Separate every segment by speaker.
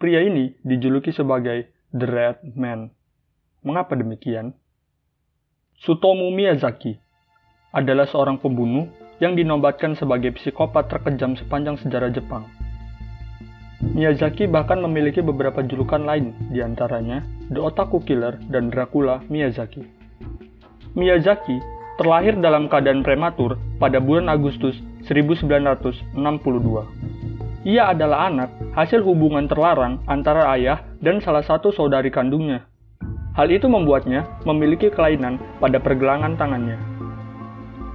Speaker 1: Pria ini dijuluki sebagai The Red Man. Mengapa demikian? Sutomu Miyazaki adalah seorang pembunuh yang dinobatkan sebagai psikopat terkejam sepanjang sejarah Jepang. Miyazaki bahkan memiliki beberapa julukan lain, di antaranya The Otaku Killer dan Dracula Miyazaki. Miyazaki terlahir dalam keadaan prematur pada bulan Agustus 1962. Ia adalah anak hasil hubungan terlarang antara ayah dan salah satu saudari kandungnya. Hal itu membuatnya memiliki kelainan pada pergelangan tangannya.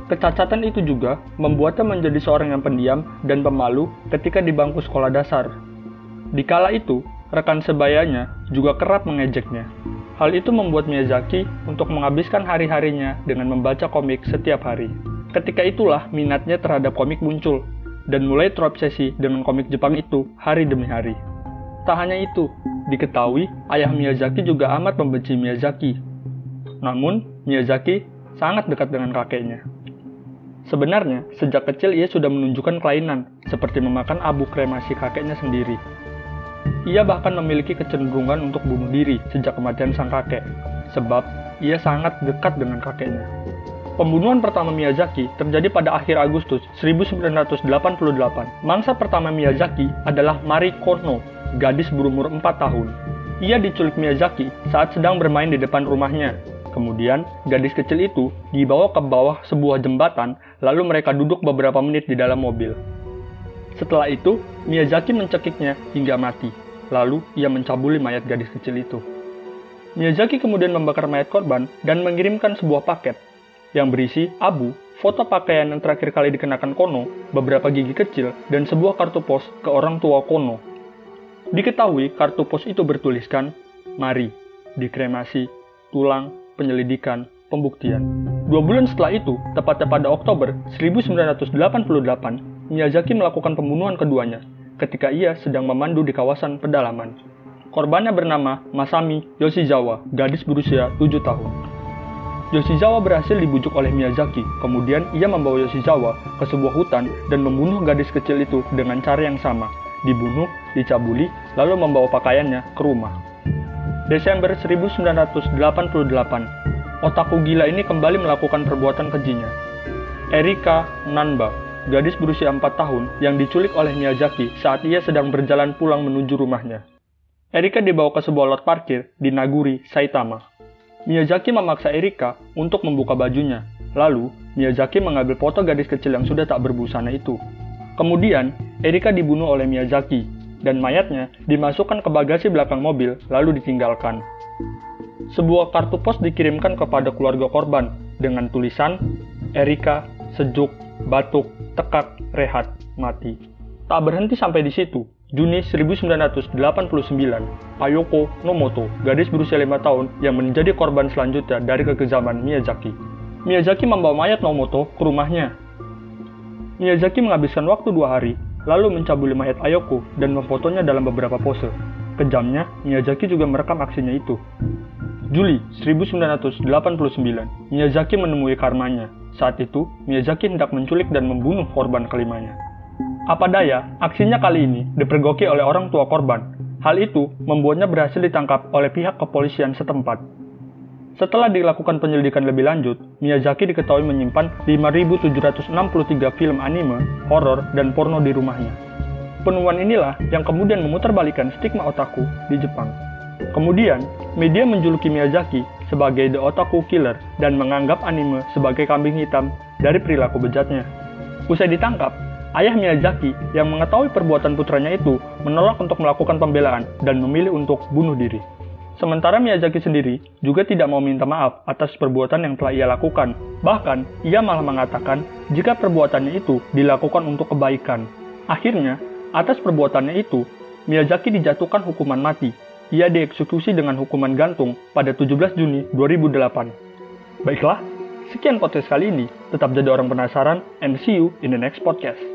Speaker 1: Kecacatan itu juga membuatnya menjadi seorang yang pendiam dan pemalu ketika di bangku sekolah dasar. Di kala itu, rekan sebayanya juga kerap mengejeknya. Hal itu membuat Miyazaki untuk menghabiskan hari-harinya dengan membaca komik setiap hari. Ketika itulah minatnya terhadap komik muncul, dan mulai terobsesi dengan komik Jepang itu hari demi hari. Tak hanya itu, diketahui ayah Miyazaki juga amat membenci Miyazaki. Namun, Miyazaki sangat dekat dengan kakeknya. Sebenarnya, sejak kecil ia sudah menunjukkan kelainan, seperti memakan abu kremasi kakeknya sendiri. Ia bahkan memiliki kecenderungan untuk bunuh diri sejak kematian sang kakek, sebab ia sangat dekat dengan kakeknya. Pembunuhan pertama Miyazaki terjadi pada akhir Agustus 1988. Mangsa pertama Miyazaki adalah Mari Kono, gadis berumur 4 tahun. Ia diculik Miyazaki saat sedang bermain di depan rumahnya. Kemudian, gadis kecil itu dibawa ke bawah sebuah jembatan lalu mereka duduk beberapa menit di dalam mobil. Setelah itu, Miyazaki mencekiknya hingga mati. Lalu, ia mencabuli mayat gadis kecil itu. Miyazaki kemudian membakar mayat korban dan mengirimkan sebuah paket yang berisi abu, foto pakaian yang terakhir kali dikenakan Kono, beberapa gigi kecil, dan sebuah kartu pos ke orang tua Kono. Diketahui kartu pos itu bertuliskan, Mari, dikremasi, tulang, penyelidikan, pembuktian. Dua bulan setelah itu, tepatnya pada Oktober 1988, Miyazaki melakukan pembunuhan keduanya ketika ia sedang memandu di kawasan pedalaman. Korbannya bernama Masami Yoshizawa, gadis berusia 7 tahun. Yoshizawa berhasil dibujuk oleh Miyazaki, kemudian ia membawa Yoshizawa ke sebuah hutan dan membunuh gadis kecil itu dengan cara yang sama, dibunuh, dicabuli, lalu membawa pakaiannya ke rumah. Desember 1988, otaku gila ini kembali melakukan perbuatan kejinya. Erika Nanba, gadis berusia 4 tahun yang diculik oleh Miyazaki saat ia sedang berjalan pulang menuju rumahnya. Erika dibawa ke sebuah lot parkir di Naguri, Saitama. Miyazaki memaksa Erika untuk membuka bajunya. Lalu, Miyazaki mengambil foto gadis kecil yang sudah tak berbusana itu. Kemudian, Erika dibunuh oleh Miyazaki, dan mayatnya dimasukkan ke bagasi belakang mobil lalu ditinggalkan. Sebuah kartu pos dikirimkan kepada keluarga korban dengan tulisan Erika, sejuk, batuk, tekak, rehat, mati. Tak berhenti sampai di situ. Juni 1989, Ayoko Nomoto, gadis berusia 5 tahun yang menjadi korban selanjutnya dari kekejaman Miyazaki. Miyazaki membawa mayat Nomoto ke rumahnya. Miyazaki menghabiskan waktu dua hari, lalu mencabuli mayat Ayoko dan memfotonya dalam beberapa pose. Kejamnya, Miyazaki juga merekam aksinya itu. Juli 1989, Miyazaki menemui karmanya. Saat itu, Miyazaki hendak menculik dan membunuh korban kelimanya. Apa daya, aksinya kali ini dipergoki oleh orang tua korban. Hal itu membuatnya berhasil ditangkap oleh pihak kepolisian setempat. Setelah dilakukan penyelidikan lebih lanjut, Miyazaki diketahui menyimpan 5.763 film anime, horor, dan porno di rumahnya. Penemuan inilah yang kemudian memutarbalikkan stigma otaku di Jepang. Kemudian, media menjuluki Miyazaki sebagai The Otaku Killer dan menganggap anime sebagai kambing hitam dari perilaku bejatnya. Usai ditangkap, ayah Miyazaki yang mengetahui perbuatan putranya itu menolak untuk melakukan pembelaan dan memilih untuk bunuh diri. Sementara Miyazaki sendiri juga tidak mau minta maaf atas perbuatan yang telah ia lakukan. Bahkan, ia malah mengatakan jika perbuatannya itu dilakukan untuk kebaikan. Akhirnya, atas perbuatannya itu, Miyazaki dijatuhkan hukuman mati ia dieksekusi dengan hukuman gantung pada 17 Juni 2008. Baiklah, sekian podcast kali ini. Tetap jadi orang penasaran and see you in the next podcast.